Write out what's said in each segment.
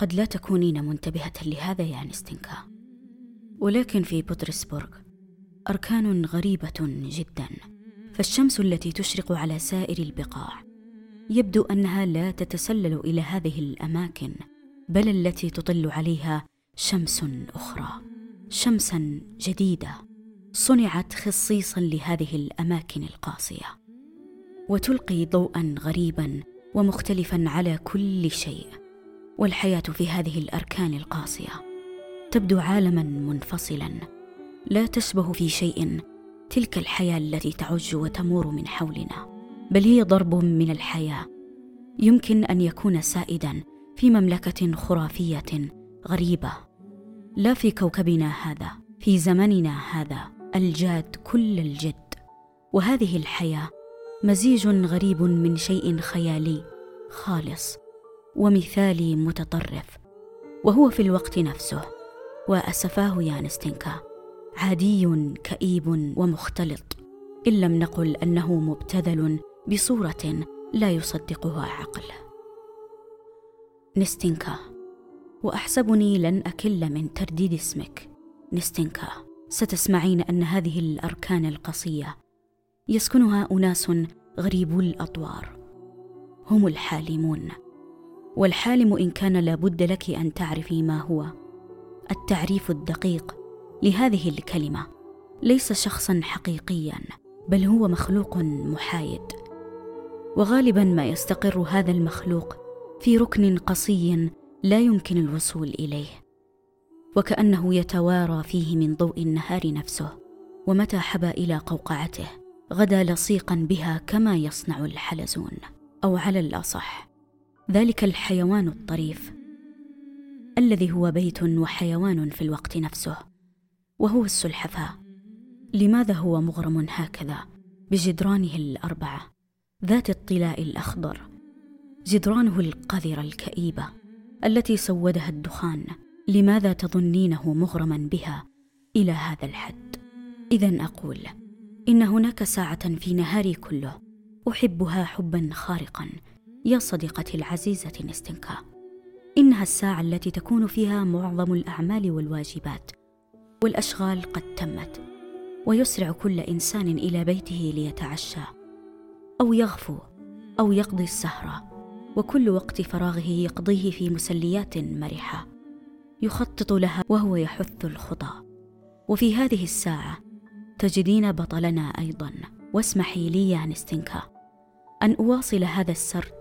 قد لا تكونين منتبهة لهذا يا نستنكا ولكن في بطرسبورغ أركان غريبة جدا فالشمس التي تشرق على سائر البقاع يبدو أنها لا تتسلل إلى هذه الأماكن بل التي تطل عليها شمس أخرى. شمسا جديدة صنعت خصيصا لهذه الأماكن القاسية. وتلقي ضوءا غريبا ومختلفا على كل شيء. والحياة في هذه الأركان القاسيه تبدو عالما منفصلا. لا تشبه في شيء تلك الحياة التي تعج وتمور من حولنا. بل هي ضرب من الحياة. يمكن أن يكون سائدا في مملكة خرافية غريبة. لا في كوكبنا هذا في زمننا هذا الجاد كل الجد. وهذه الحياة مزيج غريب من شيء خيالي خالص. ومثالي متطرف وهو في الوقت نفسه وأسفاه يا نستنكا عادي كئيب ومختلط إن لم نقل أنه مبتذل بصورة لا يصدقها عقل. نستنكا وأحسبني لن أكل من ترديد اسمك. نستنكا ستسمعين أن هذه الأركان القصية يسكنها أناس غريبو الأطوار. هم الحالمون. والحالم إن كان لابد لك أن تعرفي ما هو. التعريف الدقيق لهذه الكلمة. ليس شخصا حقيقيا بل هو مخلوق محايد. وغالبا ما يستقر هذا المخلوق في ركن قصي لا يمكن الوصول إليه. وكأنه يتوارى فيه من ضوء النهار نفسه. ومتى حبى إلى قوقعته غدا لصيقا بها كما يصنع الحلزون أو على الأصح. ذلك الحيوان الطريف الذي هو بيت وحيوان في الوقت نفسه وهو السلحفاة. لماذا هو مغرم هكذا؟ بجدرانه الأربعة ذات الطلاء الأخضر. جدرانه القذره الكئيبة التي سودها الدخان. لماذا تظنينه مغرما بها؟ إلى هذا الحد. اذا أقول إن هناك ساعة في نهاري كله أحبها حبا خارقا. يا صديقتي العزيزة نستنكا إنها الساعة التي تكون فيها معظم الأعمال والواجبات والأشغال قد تمت ويسرع كل إنسان إلى بيته ليتعشى أو يغفو أو يقضي السهره وكل وقت فراغه يقضيه في مسليات مرحة. يخطط لها وهو يحث الخطى. وفي هذه الساعة تجدين بطلنا أيضا. واسمحي لي يا نستنكا أن أواصل هذا السرد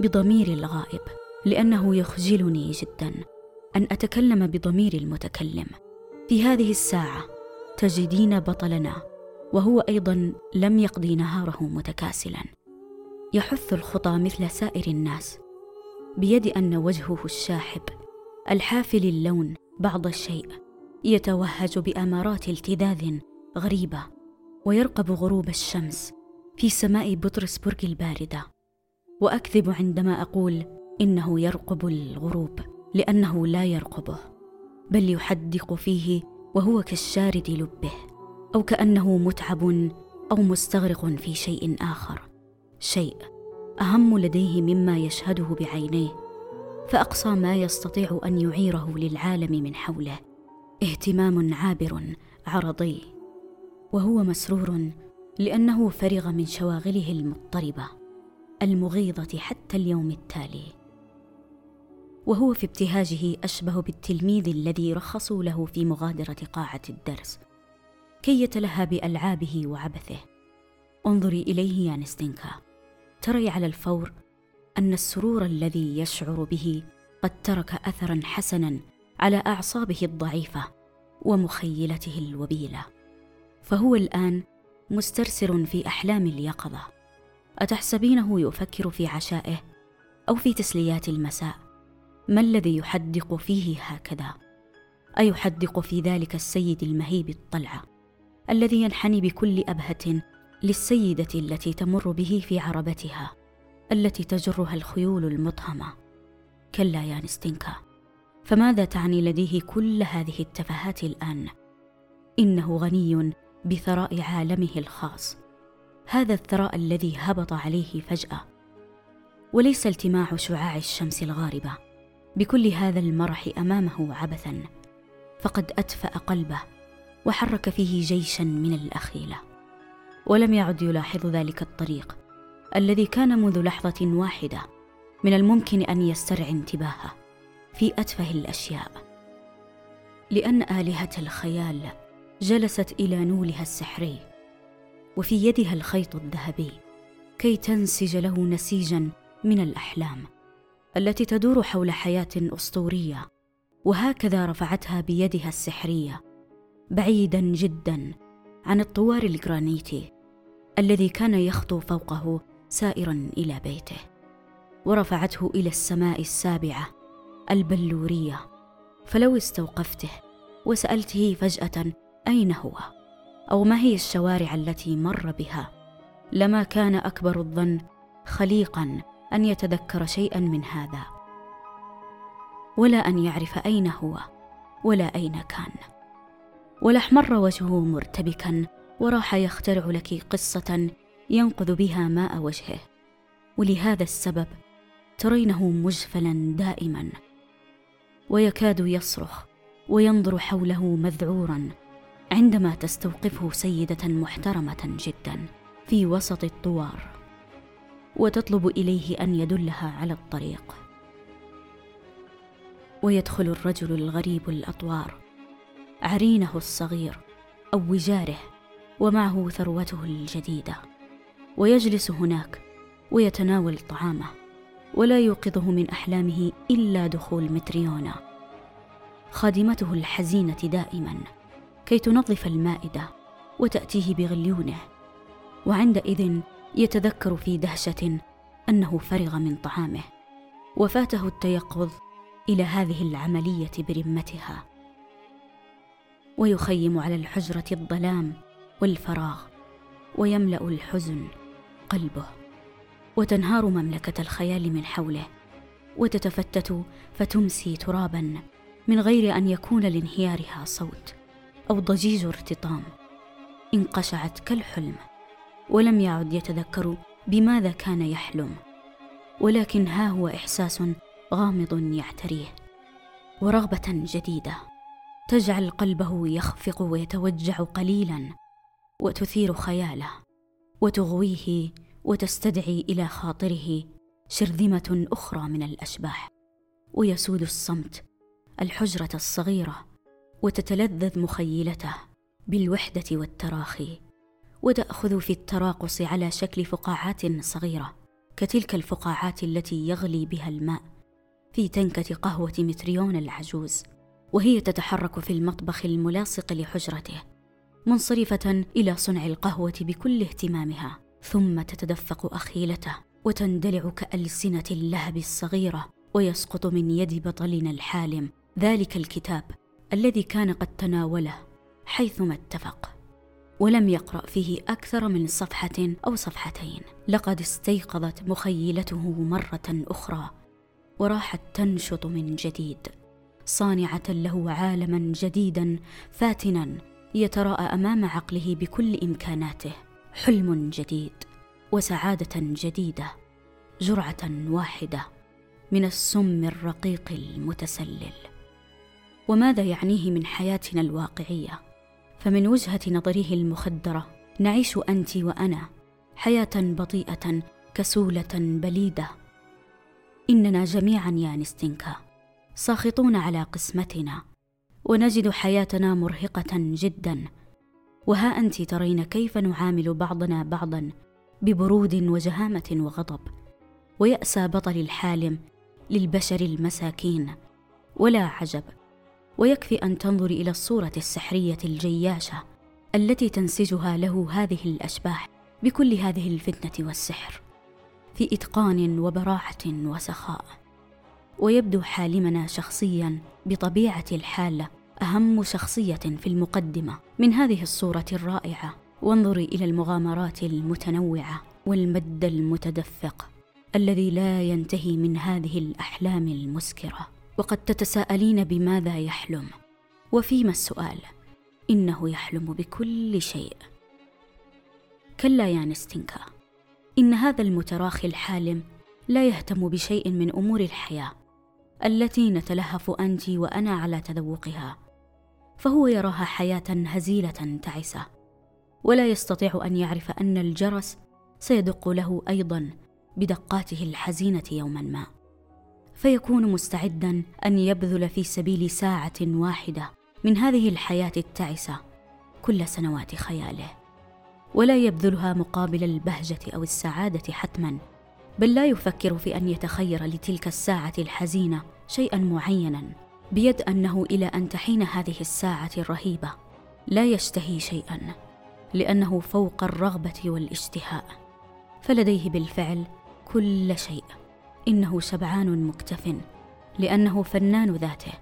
بضمير الغائب لأنه يخجلني جدا أن أتكلم بضمير المتكلم. في هذه الساعة تجدين بطلنا وهو أيضا لم يقضي نهاره متكاسلا. يحث الخطى مثل سائر الناس بيد أن وجهه الشاحب الحافل اللون بعض الشيء يتوهج بأمارات التذاذ غريبة ويرقب غروب الشمس في سماء بطرسبرغ الباردة. وأكذب عندما أقول إنه يرقب الغروب لأنه لا يرقبه بل يحدق فيه وهو كالشارد لبه أو كأنه متعب أو مستغرق في شيء آخر شيء أهم لديه مما يشهده بعينيه فأقصى ما يستطيع أن يعيره للعالم من حوله اهتمام عابر عرضي وهو مسرور لأنه فرغ من شواغله المضطربة. المغيظة حتى اليوم التالي. وهو في ابتهاجه أشبه بالتلميذ الذي رخصوا له في مغادرة قاعة الدرس كي يتلهى بألعابه وعبثه. انظري إليه يا نستنكا تري على الفور أن السرور الذي يشعر به قد ترك اثرا حسنا على أعصابه الضعيفة ومخيلته الوبيلة. فهو الآن مسترسر في أحلام اليقظة. أتحسبينه يفكر في عشائه أو في تسليات المساء؟ ما الذي يحدق فيه هكذا؟ أيحدق في ذلك السيد المهيب الطلعة الذي ينحني بكل أبهة للسيدة التي تمر به في عربتها التي تجرها الخيول المطهمه كلا يا نستنكا فماذا تعني لديه كل هذه التفاهات الآن؟ إنه غني بثراء عالمه الخاص. هذا الثراء الذي هبط عليه فجأة. وليس التماع شعاع الشمس الغاربة. بكل هذا المرح أمامه عبثا. فقد اتفا قلبه وحرك فيه جيشا من الأخيلة. ولم يعد يلاحظ ذلك الطريق الذي كان منذ لحظة واحدة من الممكن أن يسترعي انتباهه في أتفه الأشياء. لأن آلهة الخيال جلست إلى نولها السحري وفي يدها الخيط الذهبي كي تنسج له نسيجا من الأحلام التي تدور حول حياة أسطورية وهكذا رفعتها بيدها السحرية بعيدا جدا عن الطوار الجرانيتي الذي كان يخطو فوقه سائرا إلى بيته ورفعته إلى السماء السابعة البلورية. فلو استوقفته وسألته فجأة أين هو؟ أو ما هي الشوارع التي مر بها. لما كان أكبر الظن خليقا أن يتذكر شيئا من هذا. ولا أن يعرف أين هو ولا أين كان. ولاحمر وجهه مرتبكا وراح يخترع لك قصة ينقذ بها ماء وجهه. ولهذا السبب ترينه مجفلا دائما. ويكاد يصرخ وينظر حوله مذعورا. عندما تستوقفه سيدة محترمة جدا في وسط الطوار وتطلب إليه أن يدلها على الطريق. ويدخل الرجل الغريب الأطوار عرينه الصغير أو وجاره ومعه ثروته الجديدة. ويجلس هناك ويتناول طعامه ولا يوقظه من أحلامه إلا دخول متريونا. خادمته الحزينة دائما. كي تنظف المائدة وتأتيه بغليونه. وعندئذ يتذكر في دهشة أنه فرغ من طعامه وفاته التيقظ إلى هذه العملية برمتها. ويخيم على الحجرة الظلام والفراغ ويملأ الحزن قلبه. وتنهار مملكة الخيال من حوله وتتفتت فتمسي ترابا من غير أن يكون لانهيارها صوت. أو ضجيج ارتطام. انقشعت كالحلم ولم يعد يتذكر بماذا كان يحلم. ولكن ها هو إحساس غامض يعتريه. ورغبة جديدة تجعل قلبه يخفق ويتوجع قليلا وتثير خياله وتغويه وتستدعي إلى خاطره شرذمة أخرى من الأشباح. ويسود الصمت الحجرة الصغيرة وتتلذذ مخيلته بالوحدة والتراخي وتأخذ في التراقص على شكل فقاعات صغيرة كتلك الفقاعات التي يغلي بها الماء في تنكة قهوة متريون العجوز وهي تتحرك في المطبخ الملاصق لحجرته منصرفة إلى صنع القهوة بكل اهتمامها ثم تتدفق أخيلته وتندلع كألسنة اللهب الصغيرة ويسقط من يد بطلنا الحالم ذلك الكتاب الذي كان قد تناوله حيثما اتفق ولم يقرأ فيه أكثر من صفحة أو صفحتين. لقد استيقظت مخيلته مرة أخرى وراحت تنشط من جديد صانعة له عالما جديدا فاتنا يتراءى أمام عقله بكل إمكاناته. حلم جديد وسعادة جديدة جرعة واحدة من السم الرقيق المتسلل. وماذا يعنيه من حياتنا الواقعية؟ فمن وجهة نظره المخدرة نعيش أنت وأنا حياة بطيئة كسولة بليدة. إننا جميعا يا نستنكا ساخطون على قسمتنا ونجد حياتنا مرهقة جدا. وها أنت ترين كيف نعامل بعضنا بعضا ببرود وجهامة وغضب ويأسى بطل الحالم للبشر المساكين. ولا عجب ويكفي أن تنظري إلى الصورة السحرية الجياشة التي تنسجها له هذه الأشباح بكل هذه الفتنة والسحر في إتقان وبراعة وسخاء. ويبدو حالمنا شخصيا بطبيعة الحال أهم شخصية في المقدمة من هذه الصورة الرائعة. وانظري إلى المغامرات المتنوعة والمد المتدفق الذي لا ينتهي من هذه الأحلام المسكرة. وقد تتساءلين بماذا يحلم. وفيما السؤال؟ إنه يحلم بكل شيء. كلا يا نستنكا إن هذا المتراخي الحالم لا يهتم بشيء من أمور الحياة التي نتلهف أنت وأنا على تذوقها. فهو يراها حياة هزيلة تعسة ولا يستطيع أن يعرف أن الجرس سيدق له أيضا بدقاته الحزينة يوما ما. فيكون مستعدا أن يبذل في سبيل ساعة واحدة من هذه الحياة التعسة كل سنوات خياله. ولا يبذلها مقابل البهجة أو السعادة حتما بل لا يفكر في أن يتخير لتلك الساعة الحزينة شيئا معينا بيد أنه إلى أن تحين هذه الساعة الرهيبة لا يشتهي شيئا لأنه فوق الرغبة والاشتهاء. فلديه بالفعل كل شيء. إنه شبعان مكتف لأنه فنان ذاته.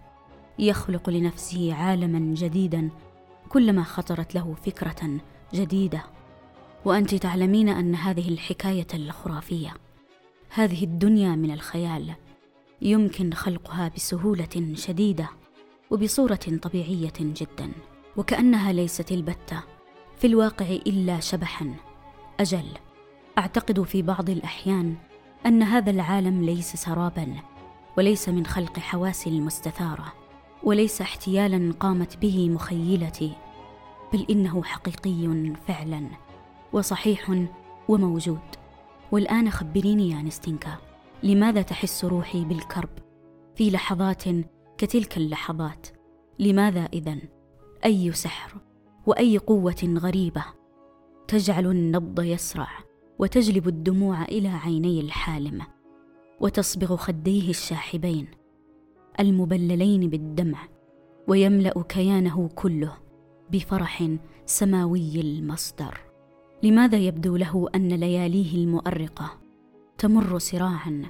يخلق لنفسه عالما جديدا كلما خطرت له فكرة جديدة. وأنت تعلمين أن هذه الحكاية الخرافية هذه الدنيا من الخيال يمكن خلقها بسهولة شديدة وبصورة طبيعية جدا. وكأنها ليست البتة في الواقع إلا شبحا. أجل أعتقد في بعض الأحيان أن هذا العالم ليس سرابا وليس من خلق حواسي المستثارة وليس احتيالا قامت به مخيلتي بل إنه حقيقي فعلا وصحيح وموجود. والآن خبريني يا نستنكا لماذا تحس روحي بالكرب؟ في لحظات كتلك اللحظات لماذا اذن أي سحر وأي قوة غريبة تجعل النبض يسرع؟ وتجلب الدموع إلى عيني الحالم وتصبغ خديه الشاحبين المبللين بالدمع ويملأ كيانه كله بفرح سماوي المصدر. لماذا يبدو له أن لياليه المؤرقة تمر سراعا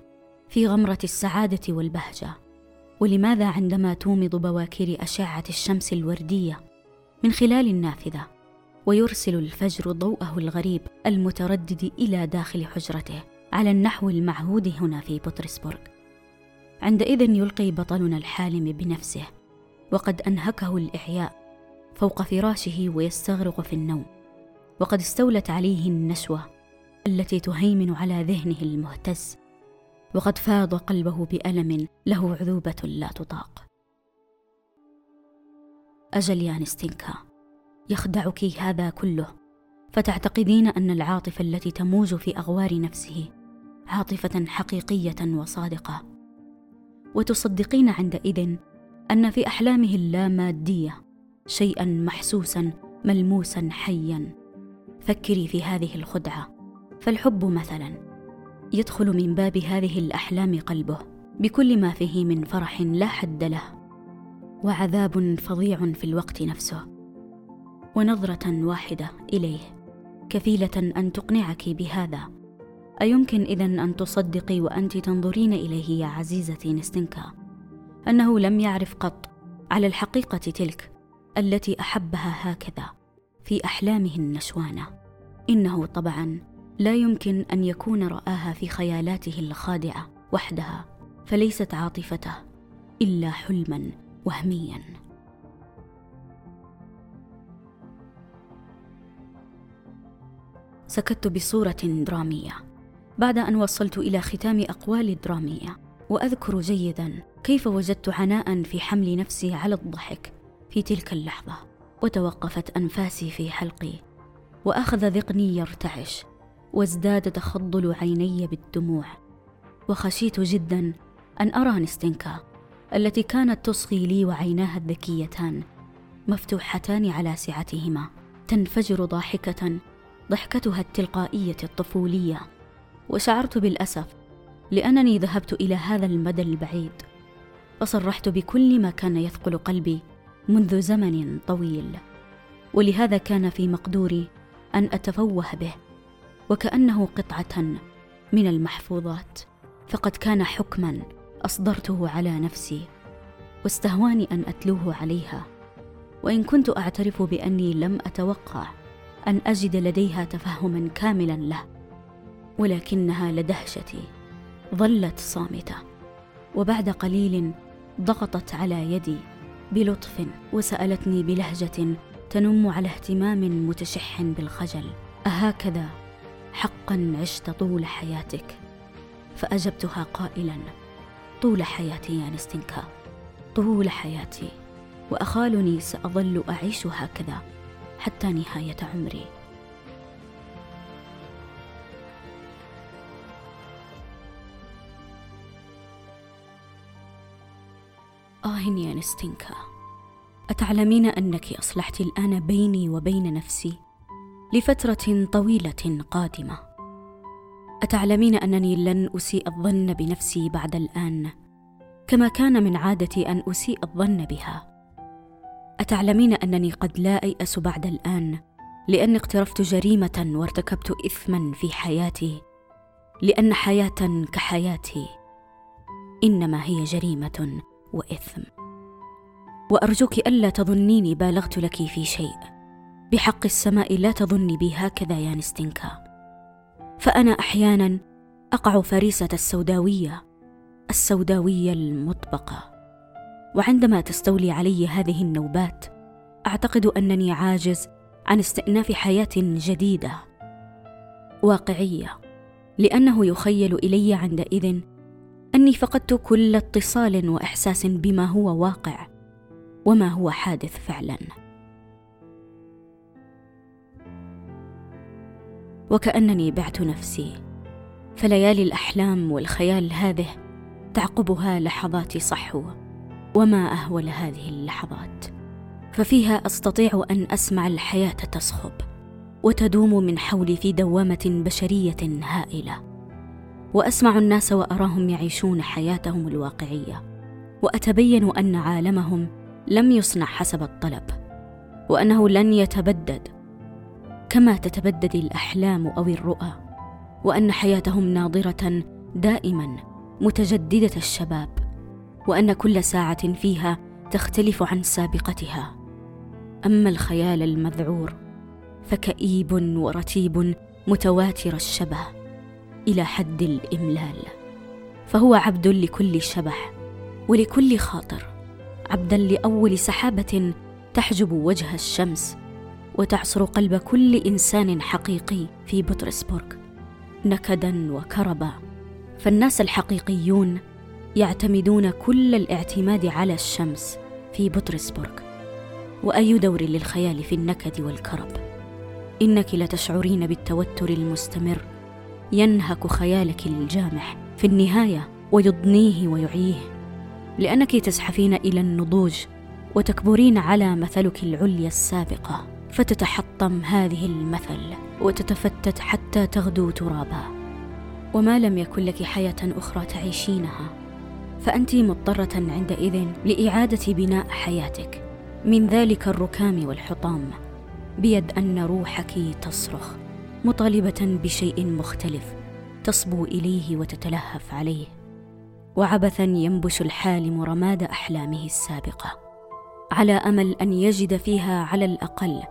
في غمرة السعادة والبهجة؟ ولماذا عندما تومض بواكير أشعة الشمس الوردية من خلال النافذة ويرسل الفجر ضوءه الغريب المتردد إلى داخل حجرته على النحو المعهود هنا في بطرسبورغ. عندئذ يلقي بطلنا الحالم بنفسه وقد أنهكه الاعياء فوق فراشه ويستغرق في النوم. وقد استولت عليه النشوة التي تهيمن على ذهنه المهتز وقد فاض قلبه بألم له عذوبة لا تطاق. أجل يا نستنكا يخدعك هذا كله. فتعتقدين أن العاطفة التي تموج في أغوار نفسه عاطفة حقيقية وصادقة. وتصدقين عندئذ أن في أحلامه اللامادية شيئا محسوسا ملموسا حيا. فكري في هذه الخدعة. فالحب مثلا يدخل من باب هذه الأحلام قلبه بكل ما فيه من فرح لا حد له. وعذاب فظيع في الوقت نفسه. ونظرة واحدة إليه. كفيلة أن تقنعك بهذا. أيمكن إذا أن تصدقي وأنت تنظرين إليه يا عزيزتي نستنكا. أنه لم يعرف قط. على الحقيقة تلك التي أحبها هكذا. في أحلامه النشوانة. إنه طبعا لا يمكن أن يكون رآها في خيالاته الخادعة وحدها. فليست عاطفته إلا حلما وهميا. سكت بصورة درامية. بعد أن وصلت إلى ختام اقوالي الدرامية وأذكر جيدا كيف وجدت عناء في حمل نفسي على الضحك في تلك اللحظة وتوقفت أنفاسي في حلقي وأخذ ذقني يرتعش وازداد تخضل عيني بالدموع. وخشيت جدا أن أرى نستنكا التي كانت تصغي لي وعيناها الذكيتان مفتوحتان على سعتهما تنفجر ضاحكة ضحكتها التلقائية الطفولية وشعرت بالأسف لأنني ذهبت إلى هذا المدى البعيد فصرحت بكل ما كان يثقل قلبي منذ زمن طويل ولهذا كان في مقدوري أن أتفوه به وكأنه قطعة من المحفوظات فقد كان حكما أصدرته على نفسي واستهواني أن أتلوه عليها وإن كنت أعترف بأني لم أتوقع أن أجد لديها تفهما كاملا له ولكنها لدهشتي ظلت صامتة وبعد قليل ضغطت على يدي بلطف وسألتني بلهجة تنم على اهتمام متشح بالخجل. أهكذا حقا عشت طول حياتك فأجبتها قائلا طول حياتي يا نستنكا طول حياتي وأخالني سأظل أعيش هكذا. حتى نهاية عمري. آه يا نستنكا. أتعلمين أنك أصلحت الآن بيني وبين نفسي لفترة طويلة قادمة. أتعلمين أنني لن أسيء الظن بنفسي بعد الآن كما كان من عادتي أن أسيء الظن بها. أتعلمين أنني قد لا أيأس بعد الآن لأني اقترفت جريمة وارتكبت إثما في حياتي لأن حياة كحياتي إنما هي جريمة وإثم. وأرجوك ألا تظنيني بالغت لك في شيء. بحق السماء لا تظني بي هكذا يا نستنكا. فأنا أحيانا أقع فريسة السوداوية السوداوية المطبقة. وعندما تستولي علي هذه النوبات أعتقد أنني عاجز عن استئناف حياة جديدة واقعية لأنه يخيل إلي عندئذ أني فقدت كل اتصال وإحساس بما هو واقع وما هو حادث فعلا. وكأنني بعت نفسي فليالي الأحلام والخيال هذه تعقبها لحظات صحو. وما أهول هذه اللحظات. ففيها أستطيع أن أسمع الحياة تصخب وتدوم من حولي في دوامة بشرية هائلة. وأسمع الناس وأراهم يعيشون حياتهم الواقعية وأتبين أن عالمهم لم يصنع حسب الطلب وأنه لن يتبدد. كما تتبدد الأحلام أو الرؤى وأن حياتهم ناضره دائما متجددة الشباب. وأن كل ساعة فيها تختلف عن سابقتها. أما الخيال المذعور فكئيب ورتيب متواتر الشبه إلى حد الإملال. فهو عبد لكل شبح ولكل خاطر عبدا لأول سحابة تحجب وجه الشمس وتعصر قلب كل إنسان حقيقي في بطرسبورغ. نكدا وكربا فالناس الحقيقيون يعتمدون كل الاعتماد على الشمس في بطرسبورغ وأي دور للخيال في النكد والكرب. إنك لتشعرين بالتوتر المستمر ينهك خيالك الجامح في النهاية ويضنيه ويعيه. لأنك تزحفين إلى النضوج وتكبرين على مثلك العليا السابقة فتتحطم هذه المثل وتتفتت حتى تغدو ترابا. وما لم يكن لك حياة أخرى تعيشينها. فانت مضطرة عندئذ لإعادة بناء حياتك. من ذلك الركام والحطام. بيد أن روحك تصرخ. مطالبة بشيء مختلف تصبو إليه وتتلهف عليه. وعبثا ينبش الحالم رماد أحلامه السابقة. على أمل أن يجد فيها على الأقل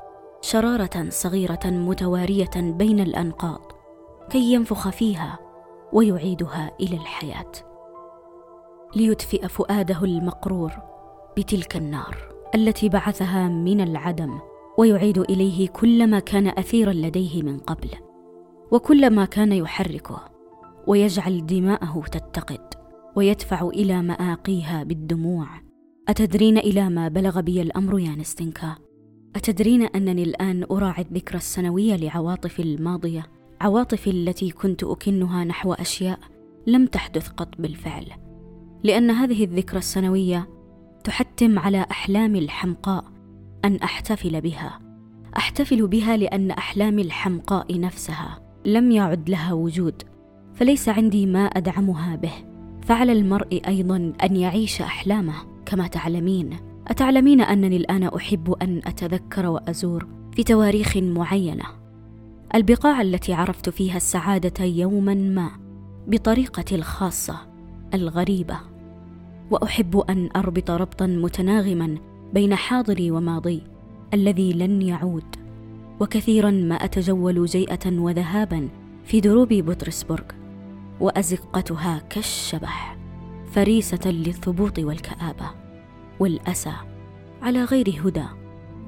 شرارة صغيرة متوارية بين الأنقاض. كي ينفخ فيها ويعيدها إلى الحياة. ليدفئ فؤاده المقرور بتلك النار التي بعثها من العدم ويعيد إليه كل ما كان أثيرا لديه من قبل وكل ما كان يحركه ويجعل دماءه تتقد ويدفع إلى مآقيها بالدموع. أتدرين إلى ما بلغ بي الأمر يا نستنكا؟ أتدرين أنني الآن أراعي الذكرى السنوية لعواطفي الماضية عواطفي التي كنت أكنها نحو أشياء لم تحدث قط بالفعل. لأن هذه الذكرى السنوية تحتم على أحلامي الحمقاء أن أحتفل بها. أحتفل بها لأن أحلامي الحمقاء نفسها لم يعد لها وجود فليس عندي ما أدعمها به. فعلى المرء أيضا أن يعيش أحلامه كما تعلمين. أتعلمين أنني الآن أحب أن أتذكر وأزور في تواريخ معينة. البقاع التي عرفت فيها السعادة يوما ما بطريقتي الخاصة. الغريبة. وأحب أن أربط ربطا متناغما بين حاضري وماضي الذي لن يعود وكثيرا ما أتجول جيئة وذهابا في دروب بطرسبورغ وأزقتها كالشبح فريسة للثبوط والكآبة والأسى على غير هدى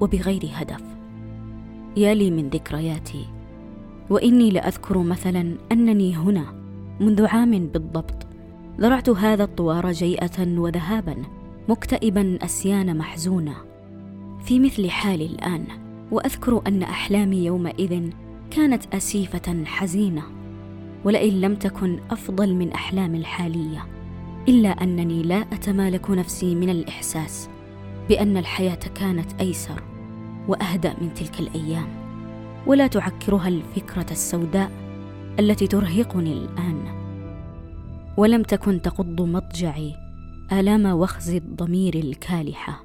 وبغير هدف. يا لي من ذكرياتي وإني لأذكر مثلا أنني هنا منذ عام بالضبط ذرعت هذا الطوار جيئة وذهابا مكتئبا أسيان محزونا في مثل حالي الآن وأذكر أن أحلامي يومئذ كانت أسيفة حزينة. ولئن لم تكن أفضل من أحلامي الحالية إلا أنني لا أتمالك نفسي من الإحساس بأن الحياة كانت أيسر وأهدأ من تلك الأيام. ولا تعكرها الفكرة السوداء التي ترهقني الآن. ولم تكن تقض مضجعي آلام وخز الضمير الكالحة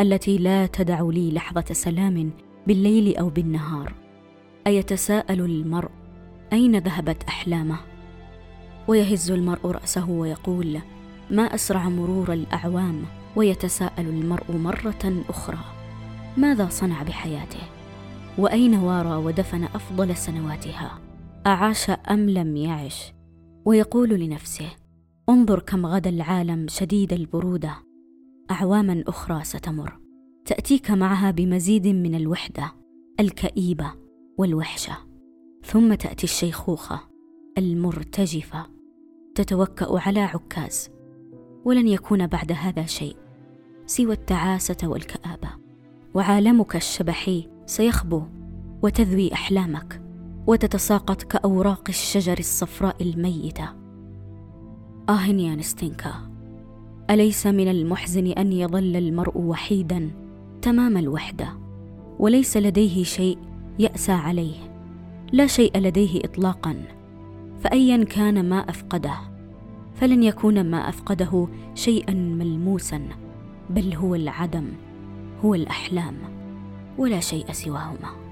التي لا تدع لي لحظة سلام بالليل أو بالنهار. أيتساءل المرء أين ذهبت أحلامه؟ ويهز المرء رأسه ويقول ما أسرع مرور الأعوام؟ ويتساءل المرء مرة أخرى ماذا صنع بحياته؟ وأين وارى ودفن أفضل سنواتها؟ أعاش أم لم يعش؟ ويقول لنفسه انظر كم غدا العالم شديد البرودة. أعواما أخرى ستمر. تأتيك معها بمزيد من الوحدة الكئيبة والوحشة. ثم تأتي الشيخوخة المرتجفة. تتوكأ على عكاز. ولن يكون بعد هذا شيء سوى التعاسة والكآبة. وعالمك الشبحي سيخبو وتذوي أحلامك. وتتساقط كأوراق الشجر الصفراء الميتة. آه يا نستنكا أليس من المحزن أن يظل المرء وحيدا تمام الوحدة؟ وليس لديه شيء يأسى عليه لا شيء لديه اطلاقا. فايا كان ما أفقده فلن يكون ما أفقده شيئا ملموسا بل هو العدم هو الأحلام ولا شيء سواهما.